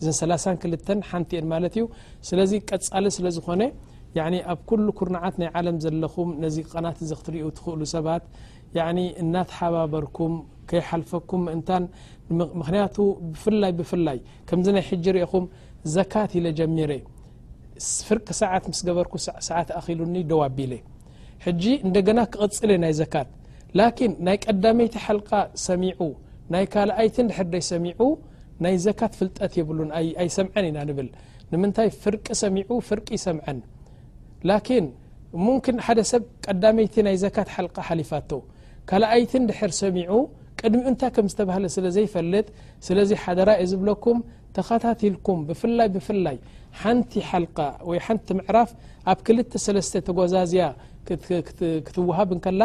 እዘን ሰላሳን ክልተን ሓንቲ እየን ማለት እዩ ስለዚ ቀፃሊ ስለ ዝኾነ ያኒ ኣብ ኩሉ ኩርናዓት ናይ ዓለም ዘለኹም ነዚ ቐናት እዚ ክትሪኡ ትኽእሉ ሰባት ያኒ እናተሓባበርኩም ከይሓልፈኩም ምእንታን ምኽንያቱ ብፍላይ ብፍላይ ከምዚ ናይ ሕጂ ርኹም ዘካት ኢለ ጀሚረ ፍርቂ ሰዓት ምስ ገበርኩ ሰዓት ኣኺሉኒ ደው ኣቢለ ሕጂ እንደገና ክቕፅል እየ ናይ ዘካት ላኪን ናይ ቀዳመይቲ ሓልቃ ሰሚዑ ናይ ካልኣይትን ድሕርደይ ሰሚዑ ናይ ዘካት ፍልጠት የብሉን ኣይሰምዐን ኢና ንብል ንምንታይ ፍርቂ ሰሚዑ ፍርቂ ይሰምዐን ላኪን ሙምኪን ሓደ ሰብ ቀዳመይቲ ናይ ዘካት ሓልቃ ሓሊፋቶ ካልኣይቲ እንድሕር ሰሚዑ ቅድሚኡ እንታይ ከም ዝተባህለ ስለ ዘይፈልጥ ስለዚ ሓደራ እየ ዝብለኩም ተኸታትልኩም ብፍላይ ብፍላይ ሓንቲ ሓልቃ ወይ ሓንቲ ምዕራፍ ኣብ ክልተ ሰለስተ ተጓዛዝያ ክትወሃብ እንከላ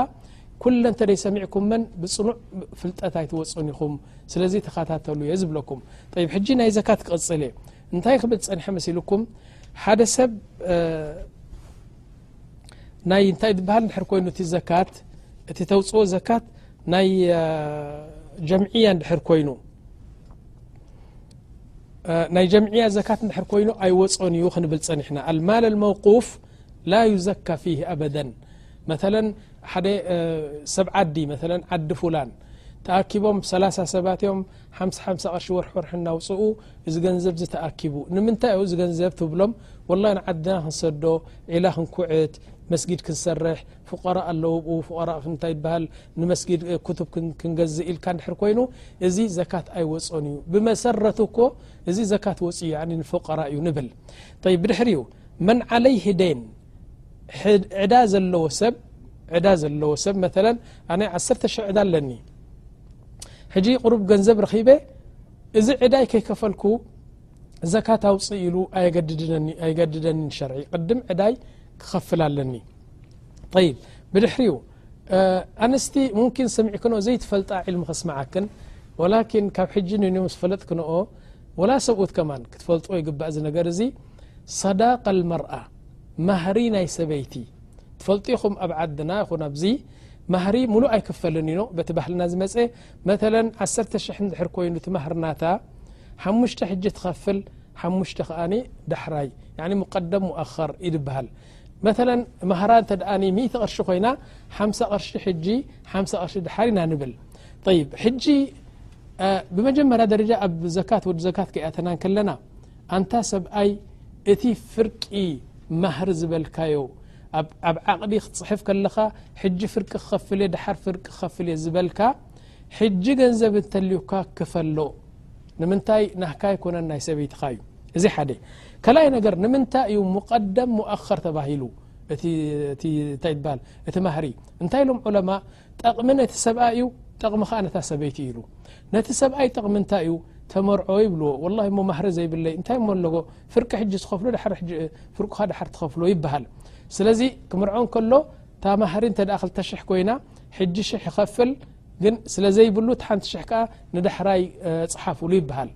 ኩለን ተደይ ሰሚዕኩመን ብፅኑዕ ፍልጠት ኣይትወፁን ኢኹም ስለዚ ተኸታተሉ እየ ዝብለኩም ይ ሕጂ ናይ ዘካት ክቕፅል እየ እንታይ ክብል ፀንሐ መሲልኩም ሓደ ሰብ ናይ እንታይ ዝበሃል ንድሕር ኮይኑ እቲ ዘካት እቲ ተውፅዎ ዘካት ናይ ጀምዕያ ንድሕር ኮይኑ ናይ ጀምዕያ ዘካት ንድሕር ኮይኑ ኣይወፆን እዩ ክንብል ፀኒሕና ኣልማል ኣልመውቁፍ ላ ዩዘካ ፊህ ኣበደን መለ ሓደ ሰብ ዓዲ መለ ዓዲ ፉላን ተኣኪቦም ሰላ0 ሰባት እዮም ሓሓ ቅርሺ ወርሒ ወርሒ እናውፅኡ እዚ ገንዘብ ዚ ተኣኪቡ ንምንታይ ዩ እዚ ገንዘብ ትብሎም ወላ ንዓድና ክንሰዶ ዒላ ክንኩዕት መስጊድ ክንሰርሕ ፍቀራ ኣለውብኡ ፍራ ክንታይ ይበሃል ንመስጊድ ክቱብ ክንገዝእ ኢልካ ንድሕር ኮይኑ እዚ ዘካት ኣይወፅኦን እዩ ብመሰረቱ እኮ እዚ ዘካት ወፅዩ ንፍቀራ እዩ ንብል ብድሕር እዩ መን ዓለይህ ደን ዕዳ ዘለዎ ሰብ ዕዳ ዘለዎ ሰብ መለ ኣነ ዓሰርተ ሽሕ ዕዳ ኣለኒ ሕጂ ቅሩብ ገንዘብ ረኺበ እዚ ዕዳይ ከይከፈልኩ ዘካት ኣውፅእ ኢሉ ኣየገድደኒ ሸርዒ ቅድም ዕዳይ ክኸፍል ኣለኒ ይ ብድሕሪኡ ኣንስቲ ሙምኪን ሰሚዕ ክን ዘይትፈልጣ ዕልሚ ከስምዓክን ወላኪን ካብ ሕጂ ንንዮ ምስ ፈለጥ ክነኦ ወላ ሰብኡት ከማን ክትፈልጥዎ ይግባእ እዚ ነገር እዚ ሰዳቃ ልመርኣ ማህሪ ናይ ሰበይቲ ትፈልጡ ኹም ኣብ ዓድና ይኹን ኣብዚ ማህሪ ሙሉእ ኣይክፈልን ዩ በቲ ባህልና ዝመፀ መለ 1ተ ሽ ድር ኮይኑ ትማህርናታ ሓሙሽተ ሕጂ ትኸፍል ሓሙሽተ ከኣ ዳሕራይ ሙቀደም ሙኣኸር ይድበሃል መ ማህራ እተ ቅርሺ ኮይና ሓሳ ቅርሺ ሕጂ ሓሳ ቅርሺ ድሓር ኢና ንብል ይ ሕጂ ብመጀመርያ ደረጃ ኣብ ዘካት ወዲ ዘካት ከይኣተና ከለና ኣንታ ሰብኣይ እቲ ፍርቂ ማህር ዝበልካዮ ኣብ ዓቅዲ ክትፅሕፍ ከለኻ ሕጂ ፍርቂ ክኸፍል እየ ድሓር ፍርቂ ክኸፍል እየ ዝበልካ ሕጂ ገንዘብ እንተልዩካ ክፈሎ ንምንታይ ናህካ ኣይኮነን ናይ ሰበይትኻ እዩ እዚ ሓደ ከላይ ነገር ንምንታይ እዩ ሙቀደም ሙኣኸር ተባሂሉ እታይ ትበሃል እቲ ማህሪ እንታይ ኢሎም ዑለማ ጠቕሚ ነቲ ሰብኣይ እዩ ጠቕሚ ከኣ ነታ ሰበይቲ እዩ ኢሉ ነቲ ሰብኣይ ጠቕሚ እንታይ እዩ ተመርዖ ይብልዎ ወላ እሞ ማህሪ ዘይብለይ እንታይ እሞ ኣለዎ ፍርቂ ሕጂ ዝኸፍሎ ፍርቁካ ድሓር ትኸፍሎ ይበሃል ስለዚ ክምርዖ ከሎ እታ ማህሪ እንተ ክልተ ሽሕ ኮይና ሕጂ ሽሕ ይኸፍል ግን ስለ ዘይብሉ እቲ ሓንቲ ሽሕ ከዓ ንዳሕራይ ፅሓፍሉ ይበሃል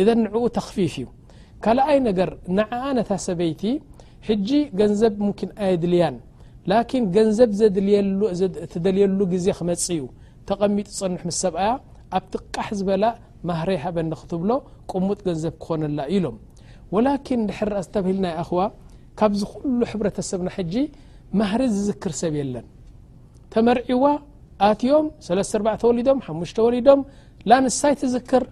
እዘ ንዕኡ ተኽፊፍ እዩ ካልኣይ ነገር ንዓኣ ነታ ሰበይቲ ሕጂ ገንዘብ ሙኪን ኣየድልያን ላኪን ገንዘብ ትደልየሉ ግዜ ክመጽ እዩ ተቀሚጡ ጸንሑ ምስ ሰብኣያ ኣብቲ ቃሕ ዝበላ ማህረይ ሃበኒ ክትብሎ ቅሙጥ ገንዘብ ክኾነላ እዩ ኢሎም ወላኪን ድሕር ኣስተብሂልና ይኣኽዋ ካብዚ ኩሉ ሕብረተሰብና ሕጂ ማህሪ ዝዝክር ሰብ የለን ተመርዒዋ ኣትዮም ሰለስተ ኣርባዕተ ወሊዶም ሓሙሽተ ወሊዶም ላ ንሳ ይትዝክር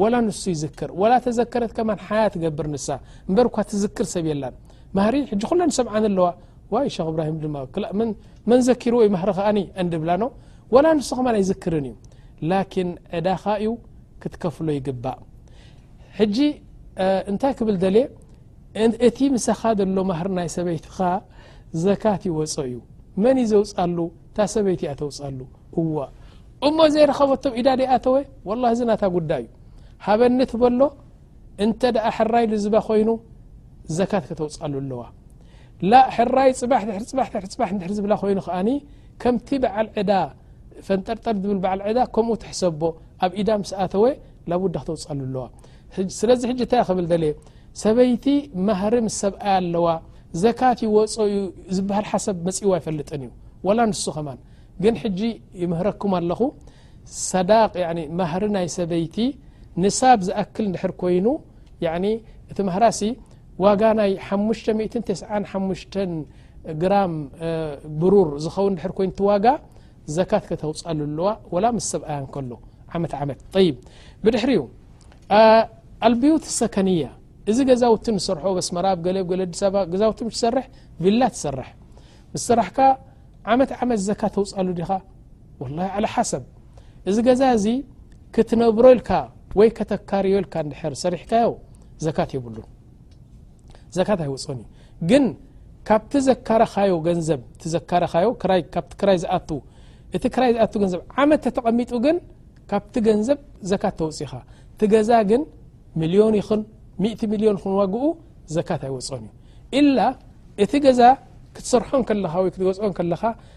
ወላ ንሱ ይዝክር ወላ ተዘከረት ከማን ሓያ ትገብር ንሳ እምበር እኳ ትዝክር ሰብ የላን ማህሪ ሕጂ ኩለን ሰምዓን ኣለዋ ዋይ ሸክ እብራሂም ድማ መን ዘኪሩ ወይ ማህሪ ከኣ ዕንድብላ ኖ ወላ ንሱ ከማን ኣይዝክርን እዩ ላኪን ዕዳኻ እዩ ክትከፍሎ ይግባእ ሕጂ እንታይ ክብል ደልየ እቲ ምሳኻ ዘሎ ማህሪ ናይ ሰበይትኻ ዘካት ይወፀ እዩ መን እዩ ዘውፃሉ እታ ሰበይቲ እያ ተውፃሉ እዋ እሞ ዘይረኸበቶም ኢዳ ደይኣተወ ወላ እዚ ናታ ጉዳይ እዩ ሃበኒ ትበሎ እንተ ሕራይ ልዝባ ኮይኑ ዘካት ከተውፅኣሉ ኣለዋ ላ ሕራይ ፅባሕ ድሪ ፅባሕ ድሪ ፅባሕ ድሪ ዝብላ ኮይኑ ከኣ ከምቲ በዓል ዕዳ ፈንጠርጠር ዝብል በዓል ዕዳ ከምኡ ትሕሰቦ ኣብ ኢዳ ምስ ኣተወ ላቡዳ ክተውፅኣሉ ኣለዋ ስለዚ ሕጂ እታይ ክብል ደልየ ሰበይቲ ማህሪ ምስ ሰብኣያ ኣለዋ ዘካት ይወፀ ዩ ዝበሃል ሓሰብ መፅእዎ ኣይፈልጥን እዩ ወላ ንሱ ከማን ግን ሕጂ ይምህረኩም ኣለኹ ሰዳቅ ማህሪ ናይ ሰበይቲ ንሳብ ዝኣክል ድሕር ኮይኑ እቲ ማህራሲ ዋጋ ናይ ሓሙሽተ ሚእትን ተስዓን ሓሙሽተን ግራም ብሩር ዝኸውን ድሕር ኮይኑ እቲ ዋጋ ዘካት ከተውፅኣሉ ኣለዋ ወላ ምስ ሰብኣያ እንከሎ ዓመት ዓመት ይብ ብድሕሪ እዩ ኣልብዩት ሰከንያ እዚ ገዛውቲ ንሰርሖ በስመራ ብ ገለ ገለ ኣዲስ ኣበባ ገዛውቲ ምስ ትሰርሕ ቪላ ትሰርሕ ምስ ሰራሕካ ዓመት ዓመት ዘካ ተውፅኣሉ ዲኻ ወላ ዓል ሓሰብ እዚ ገዛ እዚ ክትነብሮ ኢልካ ወይ ከተካርዮ ኢልካ ንድሕር ሰሪሕካዮ ዘካት የብሉን ዘካት ኣይወፅኦን እዩ ግን ካብቲ ዘካረኻዮ ገንዘብ ቲ ዘካረኻዮ ካብቲ ክራይ ዝኣቱ እቲ ክራይ ዝኣ ገንዘብ ዓመት ተተቐሚጡ ግን ካብቲ ገንዘብ ዘካት ተውፅኢኻ እቲ ገዛ ግን ሚልዮን ይኹን ሚእቲ ሚልዮን ይኹን ዋግኡ ዘካት ኣይወፅኦን እዩ ኢላ እቲ ገዛ ክትሰርሖ ከለኻ ወይ ክትገዝኦ ከለኻ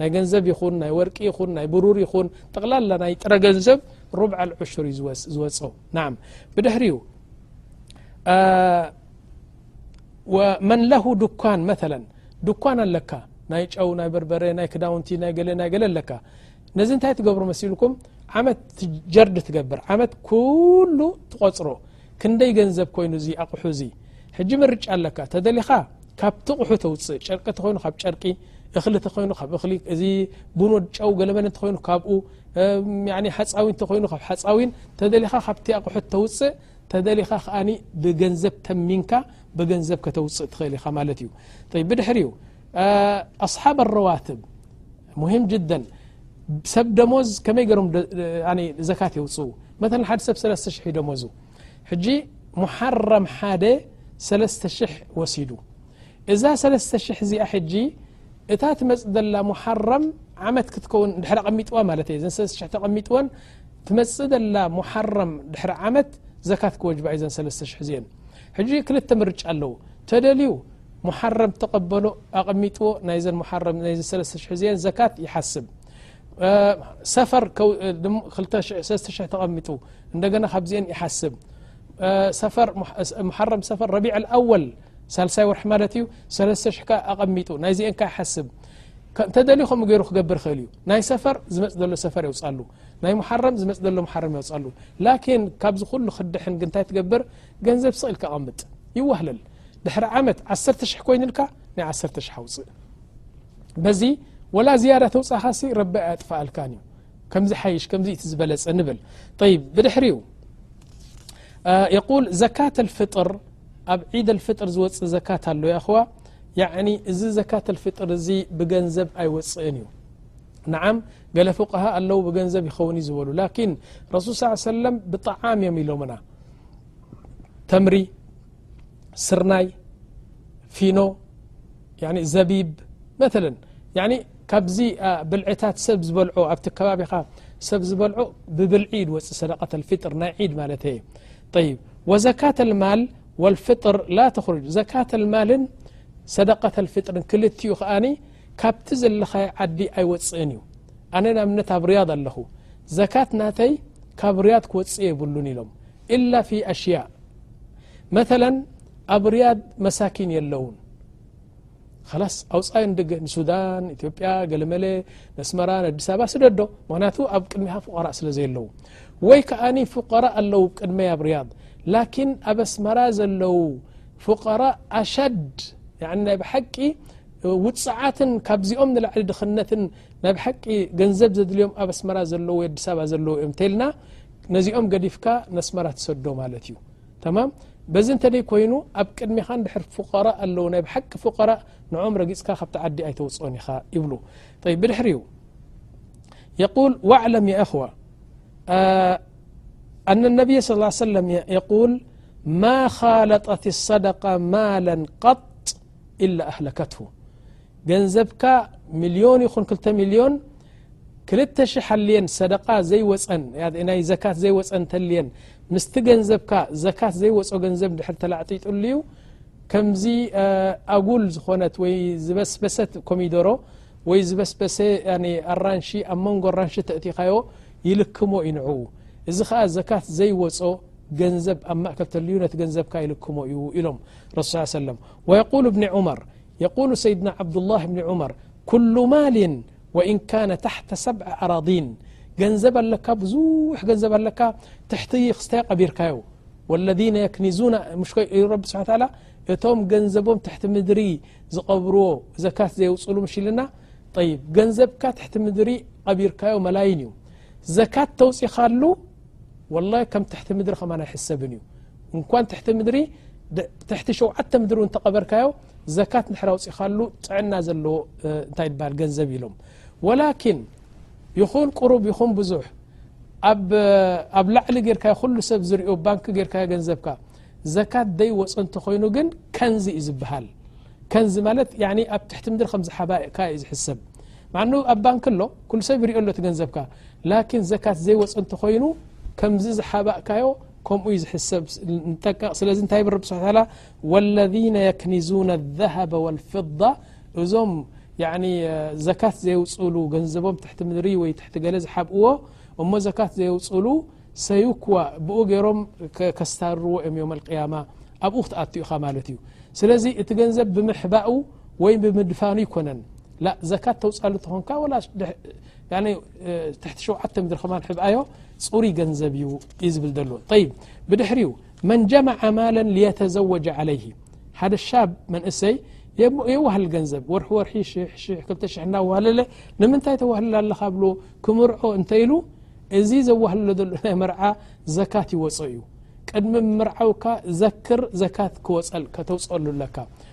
ናይ ገንዘብ ይኹን ናይ ወርቂ ይኹን ናይ ብሩር ይኹን ጠቕላላ ናይ ጥረ ገንዘብ ሩብ ዑሽር እዩ ዝወፅ ና ብድሕሪ ዩ መን ለሁ ድኳን መ ድኳን ኣለካ ናይ ጨው ናይ በርበረ ናይ ክዳውንቲ ናይ ገለ ናይ ገለ ኣለካ ነዚ እንታይ ትገብሩ መሲልኩም ዓመት ጀርዲ ትገብር ዓመት ኩሉ ትቆፅሮ ክንደይ ገንዘብ ኮይኑ እዚ ኣቕሑ እዚ ሕጂ ምርጫ ኣለካ ተደሊኻ ካብቲ ቕሑ ተውፅእ ጨርቂ ተኮይኑ ካብ ጨርቂ እኽሊ ተኾይኑ ካብ እኽሊ እዚ ቡን ወድጨው ገለመለ እተኾይኑ ካብኡ ሓፃዊን እተኮይኑ ካብ ሓፃዊን ተደሊኻ ካብቲ ኣቕሑት ተውፅእ ተደሊኻ ከዓ ብገንዘብ ተሚንካ ብገንዘብ ከተውፅእ ትኽእል ኢኻ ማለት እዩ ብድሕር እዩ ኣስሓብ ኣረዋትብ ሙሂም ጅደ ሰብ ደሞዝ ከመይ ገሮም ዘካት የውፅኡ መተ ሓደ ሰብ ሰለስተ ሽሕ ዩ ደሞዙ ሕጂ ሙሓረም ሓደ ሰለስተ ሽሕ ወሲዱ እዛ ሰለስተ ሽሕ እዚኣ ሕጂ እታ ትመፅ ዘላ ሙሓረም ዓመት ክትከውን ድሕሪ ኣቐሚጥዋ ማለት እየ ዘን ሰለስተ ሽሕ ተቐሚጥወን ትመፅእ ዘላ ሙሓረም ድሕሪ ዓመት ዘካት ክወጅባ እዩ ዘን ሰለስተ ሽሕ እዚአን ሕጂ ክልተ ምርጫ ኣለዉ ተደልዩ ሙሓረም ተቐበሎ ኣቐሚጥዎ ናይዘን ሙሓረም ናይ ሰለስተ ሽሕ እዚአን ዘካት ይሓስብ ሰፈር ክልተ ሰለስተ ሽሕ ተቐሚጡ እንደገና ካብዚአን ይሓስብ ሰፈር ሙሓረም ሰፈር ረቢዕ ኣወል ሳልሳይ ወርሒ ማለት እዩ ሰለስተ ሽሕ ከ ኣቐሚጡ ናይ ዚኤን ከ ይሓስብ እንተደልዩ ከምኡ ገይሩ ክገብር ይኽእል እዩ ናይ ሰፈር ዝመፅ ዘሎ ሰፈር የውፅኣሉ ናይ መሓረም ዝመፅ ዘሎ መሓረም የውፅኣሉ ላኪን ካብዚ ኩሉ ክድሕን ግን እንታይ ትገብር ገንዘብ ስቕ ኢልካ ኣቐምጥ ይዋህለል ድሕሪ ዓመት ዓሰርተ ሽሕ ኮይኑልካ ናይ ዓሰርተ ሽሕ ኣውፅእ በዚ ወላ ዝያዳ ተውፃኻሲ ረቢ ኣያጥፍኣልካን እዩ ከምዚ ሓይሽ ከምዚ እቲ ዝበለፀ ንብል ይብ ብድሕሪኡ የቁል ዘካተ ልፍጥር ኣብ ዒድ ኣልፍጥር ዝወፅእ ዘካት ኣሎ ይኣኹዋ ያዕኒ እዚ ዘካት ኣልፍጥር እዚ ብገንዘብ ኣይወፅእን እዩ ንዓም ገለ ፍቅሃ ኣለዉ ብገንዘብ ይኸውን እዩ ዝበሉ ላኪን ረሱል ስ ሰለም ብጣዓም እዮም ኢሎምና ተምሪ ስርናይ ፊኖ ዘቢብ መለ ካብዚ ብልዕታት ሰብ ዝበልዖ ኣብቲ ከባቢኻ ሰብ ዝበልዖ ብብልዒ ዩ ድወፅእ ሰደቀት ኣልፍጥር ናይ ዒድ ማለት እየ طይብ ወዘካተ ልማል ወልፍጥር ላተክርጅ ዘካተ ልማልን ሰደቀተ ልፍጥርን ክልቲኡ ከኣኒ ካብቲ ዘለኻዮ ዓዲ ኣይወፅእን እዩ ኣነ ናኣብነት ኣብ ርያድ ኣለኹ ዘካት ናተይ ካብ ርያድ ክወፅእ የብሉን ኢሎም ኢላ ፊ ኣሽያእ መተለን ኣብ ርያድ መሳኪን የለዉን ላስ ኣውፃዮ ንድገ ንሱዳን ኢትዮጵያ ገለመለ ነስመራ ነኣዲስ ኣበባ ስደዶ ምክንያቱ ኣብ ቅድሚካ ፍቀራ ስለ ዘየለዉ ወይ ከዓ ፍቀራ ኣለዉ ቅድመይ ኣብ ርያድ ላኪን ኣብ ኣስመራ ዘለዉ ፍቀራ ኣሻድ ናይ ብሓቂ ውፅዓትን ካብዚኦም ንላዕሊ ድክነትን ናይ ብሓቂ ገንዘብ ዘድልዮም ኣብ ኣስመራ ዘለዉ ኣዲስ ኣበባ ዘለዉ እዮም ተልና ነዚኦም ገዲፍካ ነስመራ ትሰዶ ማለት እዩ بዚ እنت دي كين ኣብ ቅድمኻ دحر فقراء الو ናي بحቂ فقراء نعم رጊፅك بتعዲ ኣيتون ኢ يبل ط بድحر يقول واعلم يا اخو أن النبي صى اله عيه سلم يقول ما خالطة الصدقة مالا قط إلا أهلكته ገንዘብካ ሚልዮን ይኹን ክልተ ሚልዮን ክልተ ሽሕ ኣልየን ሰደቃ ዘይወፀን ናይ ዘካት ዘይወፀን እንተልየን ምስቲ ገንዘብካ ዘካት ዘይወፆ ገንዘብ ድሕር ተላዕጢጡሉ እዩ ከምዚ ኣጉል ዝኾነት ወይ ዝበስበሰት ኮሚደሮ ወይ ዝበስበሰ ኣራንሺ ኣብ መንጎ ኣራንሺ ተእቲኻዮ ይልክሞ እዩ ንዕኡ እዚ ከዓ ዘካት ዘይወፆ ገንዘብ ኣብ ማእከል ተልዩ ነቲ ገንዘብካ ይልክሞ እዩ ኢሎም ረሱ ሰለም ወየቁል እብኒ ዑመር የቁሉ ሰይድና ዓብዱላህ እብኒ ዑመር ኩሉ ማሊን ወኢን ካነ ታሕተ ሰብዐ ኣራዲን ገንዘብ ኣለካ ብዙሕ ገንዘብ ኣለካ ትሕቲ ክስታይ ቀቢርካዮ ወለذነ የክኒዙና ምሽ ረቢ ስሓ ላ እቶም ገንዘቦም ትሕቲ ምድሪ ዝቐብርዎ ዘካት ዘየውፅሉ ምሽ ኢልና ይ ገንዘብካ ትሕቲ ምድሪ ቀቢርካዮ መላይን እዩ ዘካት ተውፅኻሉ ወላሂ ከም ትሕቲ ምድሪ ከማን ኣይሕሰብን እዩ እንኳን ትሕቲ ምድሪ ትሕቲ ሸውዓተ ምድሪ እውን ተቐበርካዮ ዘካት ንሕራ ውፅኢኻሉ ጥዕና ዘለዎ እንታይ በሃል ገንዘብ ኢሎም ወላኪን ይኹን ቅሩብ ይኹን ብዙሕ ኣብ ላዕሊ ጌርካዮ ኩሉ ሰብ ዝሪኦ ባንኪ ጌርካዮ ገንዘብካ ዘካት ደይ ወፅ እንተኮይኑ ግን ከንዚ እዩ ዝበሃል ከንዚ ማለት ኣብ ትሕቲ ምድሪ ከም ዝሓባእካ እዩ ዝሕሰብ ማዓኑ ኣብ ባንኪ ኣሎ ኩሉ ሰብ ይሪኦ ኣሎ እቲ ገንዘብካ ላኪን ዘካት ዘይወፅ እንተኮይኑ ከምዚ ዝሓባእካዮ ከምኡ ዩ ዝሕሰብ ንጠቀቕ ስለዚ እንታይ ይብል ረቢ ስብሓ ታላ ወለذነ የክኒዙነ ذሃበ ወልፍዳ እዞም ዘካት ዘየውፅእሉ ገንዘቦም ትሕቲ ምድሪ ወይ ትሕቲ ገለ ዝሓብእዎ እሞ ዘካት ዘየውፅእሉ ሰዩክዋ ብኡ ገይሮም ከስታርርዎ እዮም ዮም ኣልቅያማ ኣብኡ ክትኣትኡ ኢኻ ማለት እዩ ስለዚ እቲ ገንዘብ ብምሕባኡ ወይ ብምድፋኑ ይኮነን ላእ ዘካት ተውፃሉ ተኾንካ ወላ ትሕቲ ሸውዓተ ምድሪ ከማን ሕብኣዮ ፅሩ ገንዘብ እዩ እዩ ዝብል ዘሎ ይ ብድሕር ዩ መን ጀማዓ ማለ ልየተዘወጀ ዓለይሂ ሓደ ሻብ መንእሰይ የዋህል ገንዘብ ወርሒ ወርሒ ሽሕ ክልተ ሽሕ እናዋህለለ ንምንታይ ተዋህልል ኣለካ ብሎ ክምርዖ እንተ ኢሉ እዚ ዘዋህልሎ ዘሎ ናይ መርዓ ዘካት ይወፀ እዩ ቅድሚ ምርዓውካ ዘክር ዘካት ክወፀል ከተውፅኦሉ ኣለካ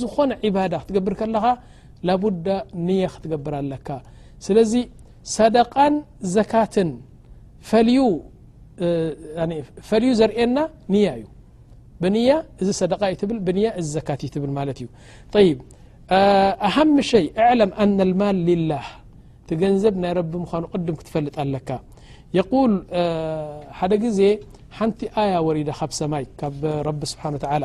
ዝኾነ ዒባዳ ክትገብር ከለኻ ላቡዳ ንያ ክትገብር ኣለካ ስለዚ ሰደቃን ዘካትን ፈልዩ ፈልዩ ዘርእየና ንያ እዩ ብንያ እዚ ሰደቃ እዩ ትብል ብንያ እዚ ዘካት እዩ ትብል ማለት እዩ ይብ ኣሃም ሸይ እዕለም ኣነ ልማል ልላህ እቲ ገንዘብ ናይ ረቢ ምዃኑ ቅድም ክትፈልጥ ኣለካ የቁል ሓደ ጊዜ ሓንቲ ኣያ ወሪዳ ካብ ሰማይ ካብ ረቢ ስብሓን ተላ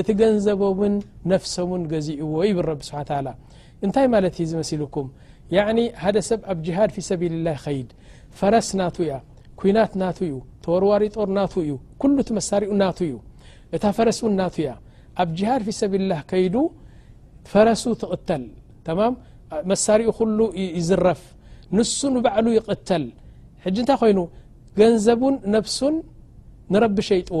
እቲ ገንዘቦምን ነፍሶምን ገዚእዎ ይብል ረቢ ስብሓ ታላ እንታይ ማለት እዩ ዝመሲልኩም ያኒ ሃደ ሰብ ኣብ ጅሃድ ፊ ሰቢልላ ይኸይድ ፈረስ ናቱ እያ ኩናት ናቱ እዩ ተወርዋሪ ጦር ናቱ እዩ ኩሉ እቲ መሳሪኡ ናቱ እዩ እታ ፈረስ እውን ናቱ እያ ኣብ ጅሃድ ፊ ሰቢልላ ከይዱ ፈረሱ ትቕተል ተማም መሳሪኡ ኩሉ ይዝረፍ ንሱ ንባዕሉ ይቕተል ሕጂ እንታይ ኮይኑ ገንዘቡን ነፍሱን ንረቢ ሸይጥዎ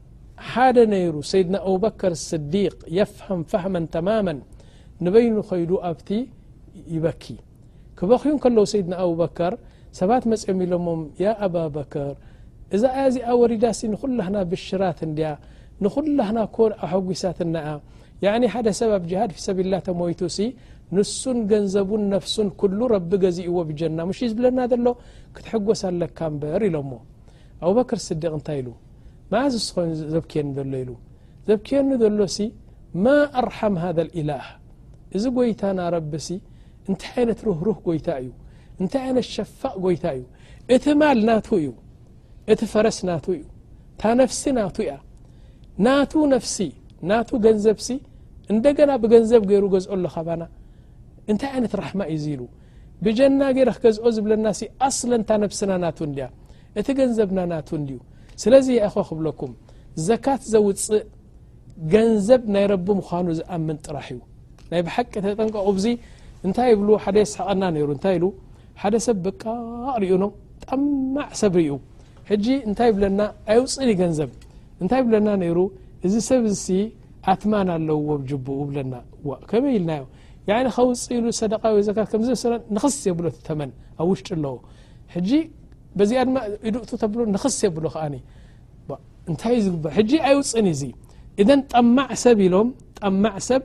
ሓደ ነይሩ ሰይድና ኣቡበከር ስዲቅ የፍሀም ፋህመን ተማመን ንበይኑ ከይዱ ኣብቲ ይበኪ ክበክዩ ከለዉ ሰይድና ኣቡበከር ሰባት መፅኦም ኢሎሞም ያ ኣባበከር እዛ ኣያ እዚኣ ወሪዳሲ ንኩላህና ብሽራት እንድያ ንኩላህና ኮ ኣሐጒሳትና እያ ያዕኒ ሓደ ሰብ ኣብ ጅሃድ ፊሰቢላ ተሞይቱሲ ንሱን ገንዘቡን ነፍሱን ኩሉ ረቢ ገዚእዎ ብጀና ሙሽ ዝብለና ዘሎ ክትሕጐስ ኣለካ እምበር ኢሎሞ ኣቡበክር ስዲቅ እንታይ ኢሉ መኣዝ እሱ ኮይኑ ዘብክየኒ ዘሎ ኢሉ ዘብክየኒ ዘሎ ሲ ማ ኣርሓም ሃذ ኢላህ እዚ ጎይታ ናረቢ ሲ እንታይ ዓይነት ርህሩህ ጎይታ እዩ እንታይ ዓይነት ሸፋእ ጎይታ እዩ እቲ ማል ናቱ እዩ እቲ ፈረስ ናቱ እዩ እታ ነፍሲ ናቱ እያ ናቱ ነፍሲ ናቱ ገንዘብ ሲ እንደገና ብገንዘብ ገይሩ ገዝኦ ኣሎ ካባና እንታይ ዓይነት ራሕማ እዩ ዙ ኢሉ ብጀና ገይረ ክገዝኦ ዝብለና ሲ ኣስለ እታ ነፍስና ናቱ እንድያ እቲ ገንዘብና ናቱ እንድዩ ስለዚ ያኢኾ ክብለኩም ዘካት ዘውፅእ ገንዘብ ናይ ረቢ ምዃኑ ዝኣምን ጥራሕ እዩ ናይ ብሓቂ ተጠንቀቑ ብዚ እንታይ ይብሉ ሓደ የስሓቐና ነይሩ እንታይ ኢሉ ሓደ ሰብ በቃ ሪኡኖ ጠማዕ ሰብ ርኡ ሕጂ እንታይ ይብለና ኣይውፅእን ዩ ገንዘብ እንታይ ይብለና ነይሩ እዚ ሰብ እዚ ኣትማን ኣለውዎ ጅቡኡ ብለና ከመይ ኢልናዮ ከውፅእ ኢሉ ሰደቃ ወይ ዘካት ከምዘሰለ ንኽስ የብሎ ተመን ኣብ ውሽጢ ኣለዎ ሕጂ በዚኣ ድማ ኢዱ እቱ ተብሎ ንክስ የብሎ ከኣ እንታይ እዩ ዝግበር ሕጂ ኣይውፅእን እዩ እዘ ጠማዕ ሰብ ኢሎም ጠማዕ ሰብ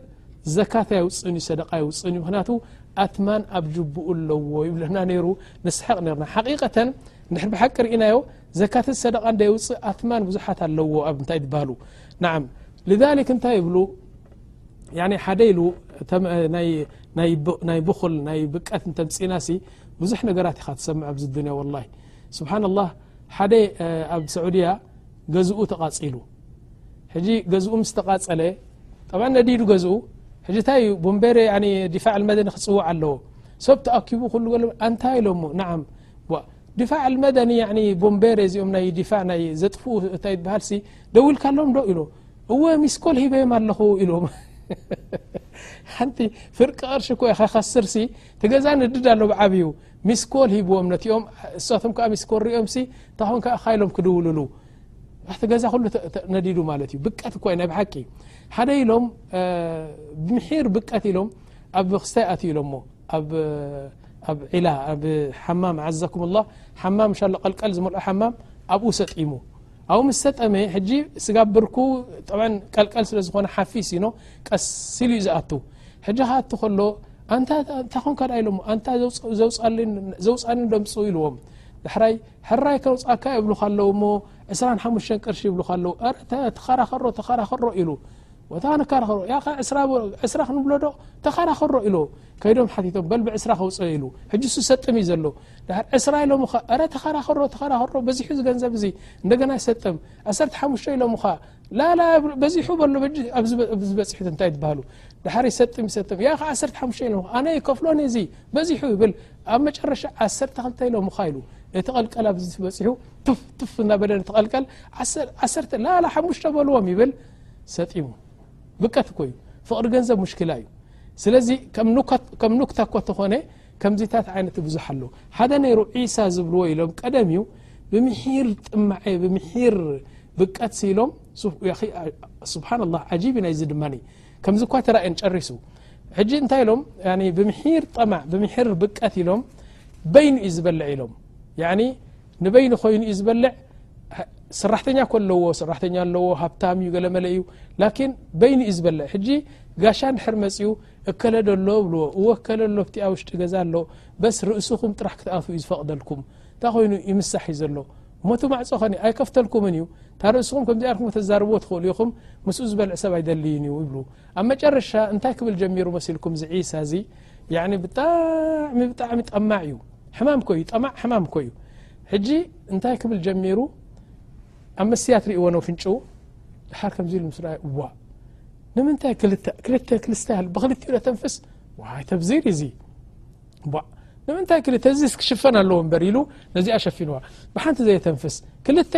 ዘካት ኣይውፅእን እዩ ሰደቃ ኣይውፅእን እዩ ምክንያቱ ኣትማን ኣብ ጅቡኡ ኣለዎ ይብለና ነይሩ ንስሐቅ ነርና ሓቂቀተን ንድሕር ብሓቂ ርኢናዮ ዘካትን ሰደቃ እንዳይውፅእ ኣትማን ብዙሓት ኣለዎ ኣብ እንታይ ድባሃሉ ንዓም ልዛሊክ እንታይ ይብሉ ሓደ ኢሉ ናይ ብኩል ናይ ብቀት እንተምፅእናሲ ብዙሕ ነገራት ኢኻ ትሰምዕ ኣብዚ ዱንያ ወላሂ ስብሓንላህ ሓደ ኣብ ሰዑድያ ገዝኡ ተቓፂሉ ሕጂ ገዝኡ ምስ ተቓፀለ ጠብዓ ነዲዱ ገዝኡ ሕጂ እንታይ እዩ ቦምቤሬ ዲፋዕ ልመደኒ ክፅውዕ ኣለዎ ሰብ ተኣኪቡ ኩሉ ገለ ኣንታይ ኢሎሞ ንዓም ዲፋዕ ልመደኒ ቦምቤሬ እዚኦም ናይ ዲፋዕ ናይ ዘጥፍኡ እታይ በሃልሲ ደው ኢልካ ኣሎም ዶ ኢሎ እወ ሚስኮል ሂበዮም ኣለኹ ኢሎም ሓንቲ ፍርቂ ቕርሺ እኮ ኢኸኸስርሲ ቲገዛ ንድድ ኣሎ ብዓብዩ ሚስኮል ሂብዎም ነቲኦም እሳቶም ከ ሚስኮል ሪኦም ሲ ታኹን ከ ካኢሎም ክድውሉሉ እቲ ገዛ ኩሉ ነዲዱ ማለት እዩ ብቀት እኳ እዩ ናይ ብሓቂ ሓደ ኢሎም ብምሒር ብቀት ኢሎም ኣብ ክስታይ ኣትዩ ኢሎሞ ኣብ ዒላ ኣብ ሓማም ዓዘኩም ላ ሓማም ሻ ቀልቀል ዝመልኦ ሓማም ኣብኡ ሰጢሙ ኣብኡ ምስ ሰጠመ ሕጂ ስጋብ ብርኩ ጠ ቀልቀል ስለ ዝኾነ ሓፊስ ኢኖ ቀሲሉ እዩ ዝኣቱ ሕጂ ከኣ እቲ ከሎ ኣንታ እንታይ ኮንካ ድኣ ኢሎሞ ኣንታ ዘውጻኒ ዶ ምጹ ኢልዎም ዳሕራይ ሕራይ ከውጽኣካ ይብሉካ ኣለዉ እሞ ዕስራን ሓሙሽተን ቅርሺ ይብሉካ ኣለዉ ተኸራኸሮ ተኸራኸሮ ኢሉ ወታ ንከራኸሮ ያኸ ዕስራ ክንብሎ ዶ ተኸራኸሮ ኢሉ ከይዶም ሓቲቶም በል ብዕስራ ከውጽኦ ኢሉ ሕጂ እሱ ሰጥም እዩ ዘሎ ድሓር ዕስራ ኢሎምኻ እረ ተኸራኸሮ ተኸራኸሮ በዚሑ ዝገንዘብ እዚ እንደገና ይሰጥም ዓሰርተ ሓሙሽተ ኢሎምኻ ላላ በዚሑ በሎ በ ዝበፅሑ እንታይ ትበሃሉ ድሓሪ ሰጥ ሰጥ ያ ከ ዓሰርተ ሓሙሽተ ኢለ ኣነ ይከፍሎን እዚ በዚሑ ይብል ኣብ መጨረሻ ዓሰርተ ክልተ ኢሎ ምዃ ኢሉ እቲ ቐልቀል ኣብዚ ዝበፂሑ ትፍትፍ እናበለ ቲ ቐልቀል ዓሰርተ ላላ ሓሙሽተ በልዎም ይብል ሰጢሙ ብቀት እኮ እዩ ፍቕሪ ገንዘብ ሙሽኪላ እዩ ስለዚ ከም ኑክታ እኮ ተኾነ ከምዚታት ዓይነት ብዙሕ ኣሎ ሓደ ነይሩ ዒሳ ዝብልዎ ኢሎም ቀደም እዩ ብምሒር ጥማዐ ብምሒር ብቀት ስኢሎም ስብሓን ላ ዓጂብ ዩ ናይዚ ድማ ከምዚ እኳ ተራእየን ጨሪሱ ሕጂ እንታይ ኢሎም ብምሒር ጠማዕ ብምሒር ብቀት ኢሎም በይኑ እዩ ዝበልዕ ኢሎም ንበይኑ ኮይኑ እዩ ዝበልዕ ሰራሕተኛ ኮ ኣለዎ ሰራሕተኛ ኣለዎ ሃብታም እዩ ገለመለ እዩ ላኪን በይኑ እዩ ዝበልዕ ሕጂ ጋሻ ንድሕር መፅኡ እከለ ዶ ኣሎ እብልዎ እወ እከለ ኣሎ ኣብቲ ኣውሽጢ ገዛ ኣሎ በስ ርእስኹም ጥራሕ ክትኣትዉ እዩ ዝፈቕደልኩም እንታይ ኮይኑ ይምሳሕ እዩ ዘሎ እሞ እቲ ማዕጾ ኸኒ ኣይከፍተልኩምን እዩ እታ ርእስኹም ከምዚኣ ኢልኩም ተዛርብዎ ትኽእሉ ኢኹም ምስኡ ዝበልዕ ሰብ ኣይደልይን እዩ ይብሉ ኣብ መጨረሻ እንታይ ክብል ጀሚሩ መሲልኩም እዚ ዒሳ እዚ ያዕኒ ብጣዕሚ ብጣዕሚ ጠማዕ እዩ ሕማም ኮዩ ጠማዕ ሕማም ኮዩ ሕጂ እንታይ ክብል ጀሚሩ ኣብ መስትያት ርእዎ ነፍንጭኡ ድሓር ከምዚ ኢሉ ምስ ረኣየ እዋ ንምንታይ ክልተ ክልተ ክልስተ ያህል ብክልቲኡ ለተንፍስ ዋይ ተብዚር እዚ ንምንታይ ክልተ እዚ ክሽፈን ኣለዎ እምበር ኢሉ ነዚኣ ሸፊንዋ ብሓንቲ ዘየተንፍስ ክልተ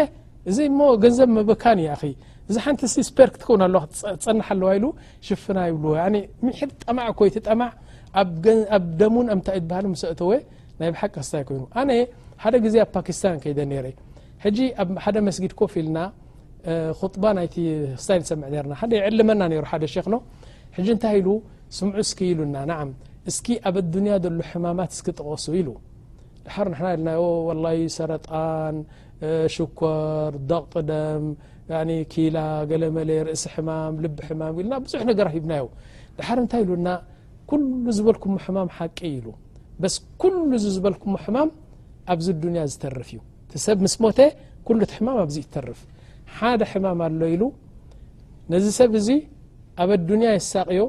እዚ እሞ ገንዘብ ምብካን እያ ኣኺ እዚ ሓንቲ ሲ ስፔር ክትከውን ኣለዋ ክትጸንሕ ኣለዋ ኢሉ ሽፍና ይብልዎ ያኒ ምሕድ ጠማዕ እኮ እቲ ጠማዕ ኣብ ደሙን ኣምታይ እትበሃሉ ምስ ኣእተወ ናይ ብሓቂ ክስታይ ኮይኑ ኣነ ሓደ ግዜ ኣብ ፓኪስታን ከይደ ነይረ ሕጂ ኣብ ሓደ መስጊድ ኮፍ ኢልና ኹጥባ ናይቲ ክስታይ ንሰምዕ ነርና ሓደ ይዕልመና ነይሩ ሓደ ሸክ ኖ ሕጂ እንታይ ኢሉ ስምዑ እስኪ ኢሉና ንዓም እስኪ ኣብ ኣዱንያ ዘሎ ሕማማት እስኪ ጥቐሱ ኢሉ ድሓር ንሕና ኢልናዮ ወላይ ሰረጣን ሽኮር ደቕ ደም ኪላ ገለመለ ርእሲ ሕማም ልቢ ሕማም ኢልና ብዙሕ ነገር ሂብናዮ ድሓር እንታይ ኢሉና ኩሉ ዝበልኩሞ ሕማም ሓቂ ኢሉ በስ ኩሉ እዚ ዝበልኩሞ ሕማም ኣብዚ ዱንያ ዝተርፍ እዩ ሰብ ምስ ሞተ ኩሉ እቲ ሕማም ኣብዚ ይተርፍ ሓደ ሕማም ኣሎ ኢሉ ነዚ ሰብ እዚ ኣብ ኣዱንያ የሳቅዮ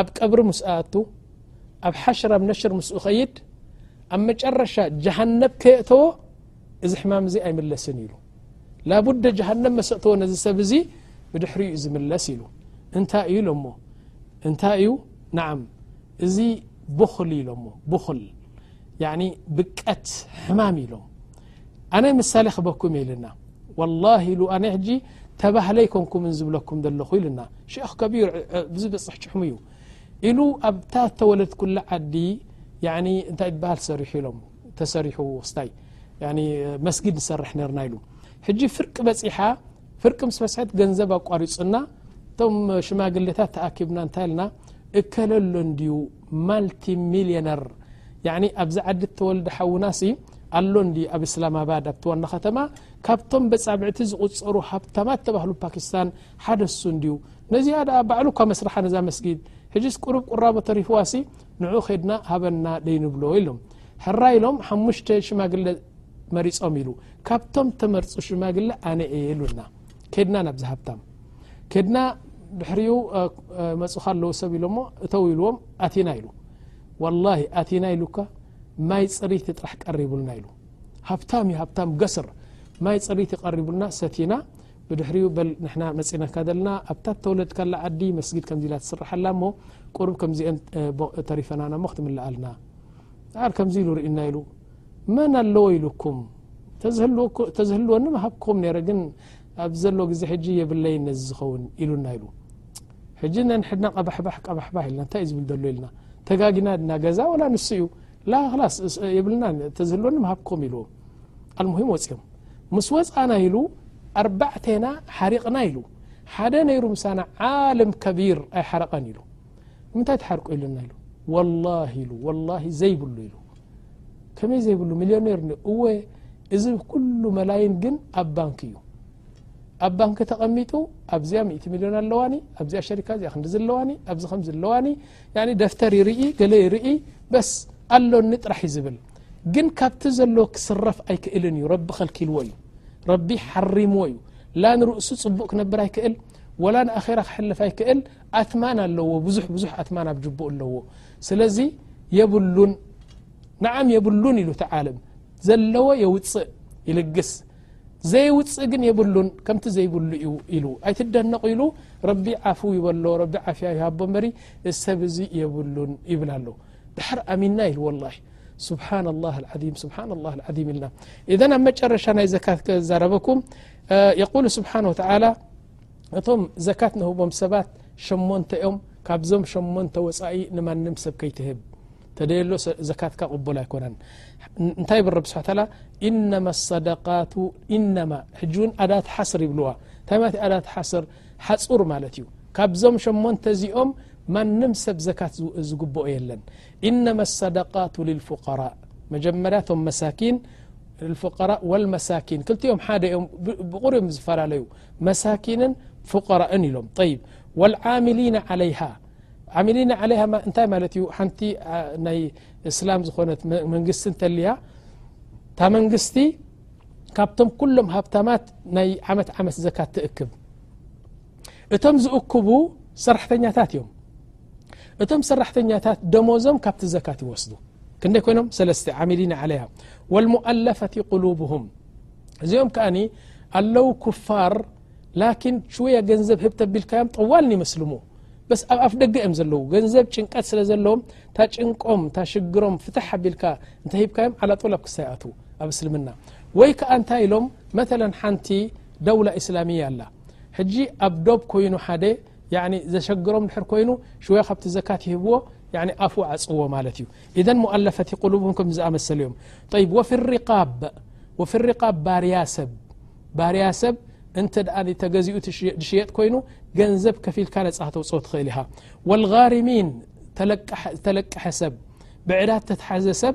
ኣብ ቀብሪ ምስ ኣኣቱ ኣብ ሓሽር ኣብ ነሽር ምስ ኸይድ ኣብ መጨረሻ ጀሃነብ ከየእተዎ እዚ ሕማም እዚ ኣይምለስን ኢሉ ላቡደ ጀሃነብ መሰእተዎ ነዚ ሰብ እዚ ብድሕሪ ዩ ዝምለስ ኢሉ እንታይ እዩ ኢሎሞ እንታይ እዩ ንዓም እዚ ቡክል ኢሎሞ ቡክል ያኒ ብቀት ሕማም ኢሎም ኣነ ምሳሌ ክበኩም እየ ኢልና ወላሂ ኢሉ ኣነ ሕጂ ተባህለ ኣይኮንኩምን ዝብለኩም ዘለኹ ኢልና ሸክ ከቢር ብዝበፅሕ ጭሕሙ እዩ ኢሉ ኣብታ ተወለድኩላ ዓዲ ያኒ እንታይ ትበሃል ሰሪሑ ኢሎም ተሰሪሑ ክስታይ ያኒ መስጊድ ንሰርሕ ነርና ኢሉ ሕጂ ፍርቂ በፂሓ ፍርቂ ምስ በስሐት ገንዘብ ኣቋሪፁና እቶም ሽማግሌታት ተኣኪብና እንታይ ኢልና እከለ ኣሎ እንድዩ ማልቲ ሚልዮነር ያኒ ኣብዚ ዓዲ እተወልደ ሓውና ሲ ኣሎ እንድዩ ኣብ እስላማባድ ኣብቲ ዋና ከተማ ካብቶም በፃብዕቲ ዝቁፀሩ ሃብታማት ተባህሉ ፓኪስታን ሓደ እሱ እንድዩ ነዚኣ ደኣ ባዕሉ እኳ መስርሓ ነዛ መስጊድ ሕጂስ ቁሩብ ቁራቦ ተሪፍዋ ሲ ንዑ ኬድና ሃበና ደይንብሎ ኢሎም ሕራይ ኢሎም ሓሙሽተ ሽማግለ መሪፆም ኢሉ ካብቶም ተመርፁ ሽማግለ ኣነ እየ ኢሉና ኬድና ናብዚ ሃብታም ኬድና ድሕሪኡ መፁካ ኣለዉ ሰብ ኢሎሞ እተው ኢልዎም ኣቲና ኢሉ ዋላሂ ኣቲና ኢሉካ ማይ ፅሪቲ ጥራሕ ቀሪቡልና ኢሉ ሃብታም እዩ ሃብታም ገስር ማይ ፅሪቲ ቀሪቡልና ሰቲና ብድሕሪኡ በል ንሕና መጺእናካ ዘለና ኣብታ እተወለድካላ ዓዲ መስጊድ ከምዚ ኢላ ትስራሕ ኣላ እሞ ቁሩብ ከምዚኤን ተሪፈናና እሞ ክትምልኣልና ድሓር ከምዚ ኢሉ ርእና ኢሉ መን ኣለዎ ኢሉኩም ተዝህልወኒ ምሃብኩም ነረ ግን ኣብ ዘሎ ግዜ ሕጂ የብለይን ነዚ ዝኸውን ኢሉና ኢሉ ሕጂ ነንሕድና ቀባሕባሕ ቀባሕባሕ ኢልና እንታይ እዩ ዝብል ዘሎ ኢልና ተጋጊና ድና ገዛ ወላ ንሱ እዩ ላ ክላስ የብልና ተዝህልወኒ ምሃብኩም ኢልዎም ኣልሙሂም ወፅዮም ምስ ወፃና ኢሉ ኣርባዕቴና ሓሪቕና ኢሉ ሓደ ነይሩ ምሳና ዓልም ከቢር ኣይሓረቐን ኢሉ ንምንታይ ትሓርቁ ኢሉና ኢሉ ወላሂ ኢሉ ወላሂ ዘይብሉ ኢሉ ከመይ ዘይብሉ ሚልዮኔር ኒ እወ እዚ ኩሉ መላይን ግን ኣብ ባንኪ እዩ ኣብ ባንኪ ተቐሚጡ ኣብዚኣ ሚእቲ ሚልዮን ኣለዋኒ ኣብዚኣ ሸሪካ እዚኣ ክንዲ ዝለዋኒ ኣብዚ ከምዚ ኣለዋኒ ደፍተር ይርኢ ገለ ይርኢ በስ ኣሎኒ ጥራሕ እዩ ዝብል ግን ካብቲ ዘሎ ክስረፍ ኣይክእልን እዩ ረቢ ከልኪልዎ እዩ ረቢ ሓሪምዎ እዩ ላ ንርእሱ ፅቡቅ ክነብር ኣይክእል ወላ ንኣኼራ ክሕልፍ ኣይክእል ኣትማን ኣለዎ ብዙሕ ብዙሕ ኣትማን ኣብ ጅቡኡ ኣለዎ ስለዚ የብሉን ንዓም የብሉን ኢሉ እቲ ዓለም ዘለዎ የውፅእ ይልግስ ዘይውፅእ ግን የብሉን ከምቲ ዘይብሉ እዩ ኢሉ ኣይትደነቑ ኢሉ ረቢ ዓፉው ይበሎ ረቢ ዓፍያ ይሃቦ እምበሪ እሰብ እዚ የብሉን ይብል ኣሎ ድሓር ኣሚና ኢሉ ወላሂ ስብሓን ኣላህ ኣልዓዚም ስብሓን ኣላህ ኣልዓዚም ኢልና ኢዘን ኣብ መጨረሻ ናይ ዘካት ክዛረበኩም የቁሉ ስብሓን ወተዓላ እቶም ዘካት ንህቦም ሰባት ሸሞንተ እዮም ካብዞም ሸሞንተ ወፃኢ ንማንም ሰብ ከይትህብ ተደየሎ ዘካትካ ቅቡል ኣይኮነን እንታይ ይብል ረቢ ስብሓ ታላ ኢነማ ኣሰደቃቱ ኢነማ ሕጂ እውን ኣዳት ሓስር ይብልዋ እንታይ ማለት ኣዳት ሓስር ሓጹር ማለት እዩ ካብዞም ሸሞንተ እዚኦም ማንም ሰብ ዘካት ዝግብኦ የለን ኢነማ ኣሳደቃቱ ልልፍቀራእ መጀመርያ ቶም መሳኪን ልፍቀራእ ወልመሳኪን ክልቲኦም ሓደ እዮም ብቁሪም ዝፈላለዩ መሳኪንን ፍቀራእን ኢሎም ይ ወልዓሚሊና ዓለይሃ ዓሚሊና ዓለይሃ እንታይ ማለት እዩ ሓንቲ ናይ እስላም ዝኾነት መንግስቲ እንተልያ እታ መንግስቲ ካብቶም ኩሎም ሃብታማት ናይ ዓመት ዓመት ዘካት ትእክብ እቶም ዝእክቡ ሰራሕተኛታት እዮም እቶም ሰራሕተኛታት ደሞዞም ካብቲ ዘካት ይወስዱ ክንደይ ኮይኖም ሰለስተ ዓሚሊና ዓለያ ወልሙኣለፈቲ ቁሉብሁም እዚኦም ከኣ ኣለው ኩፋር ላኪን ሽወያ ገንዘብ ህብ ተቢልካዮም ጠዋል ንይመስልሙ በስ ኣብ ኣፍ ደገ እዮም ዘለዉ ገንዘብ ጭንቀት ስለ ዘለዎም እታ ጭንቆም እታ ሽግሮም ፍትሕ ኣቢልካ እንተ ሂብካዮም ዓላጦል ኣብ ክሳይኣትዉ ኣብ እስልምና ወይ ከዓ እንታይ ኢሎም መተለ ሓንቲ ደውላ እስላሚያ ኣላ ሕጂ ኣብ ዶብ ኮይኑ ሓደ ዘሸግሮም ድሕር ኮይኑ ሽወያ ካብቲ ዘካት ይህብዎ ኣፉ ዓፅዎ ማለት እዩ ኢዘ ሞኣለፈቲ ቁሉብ ከም ዝኣመሰሉ እዮም ይ ወፊ ሪቃብ ወፊ ሪቃብ ባርያ ሰብ ባርያ ሰብ እንተ ተገዚኡ ዝሽየጥ ኮይኑ ገንዘብ ከፊልካ ነፃ ክተውፅኦ ትኽእል ኢኻ ወልጋርሚን ተለቀሐ ሰብ ብዕዳ ተትሓዘ ሰብ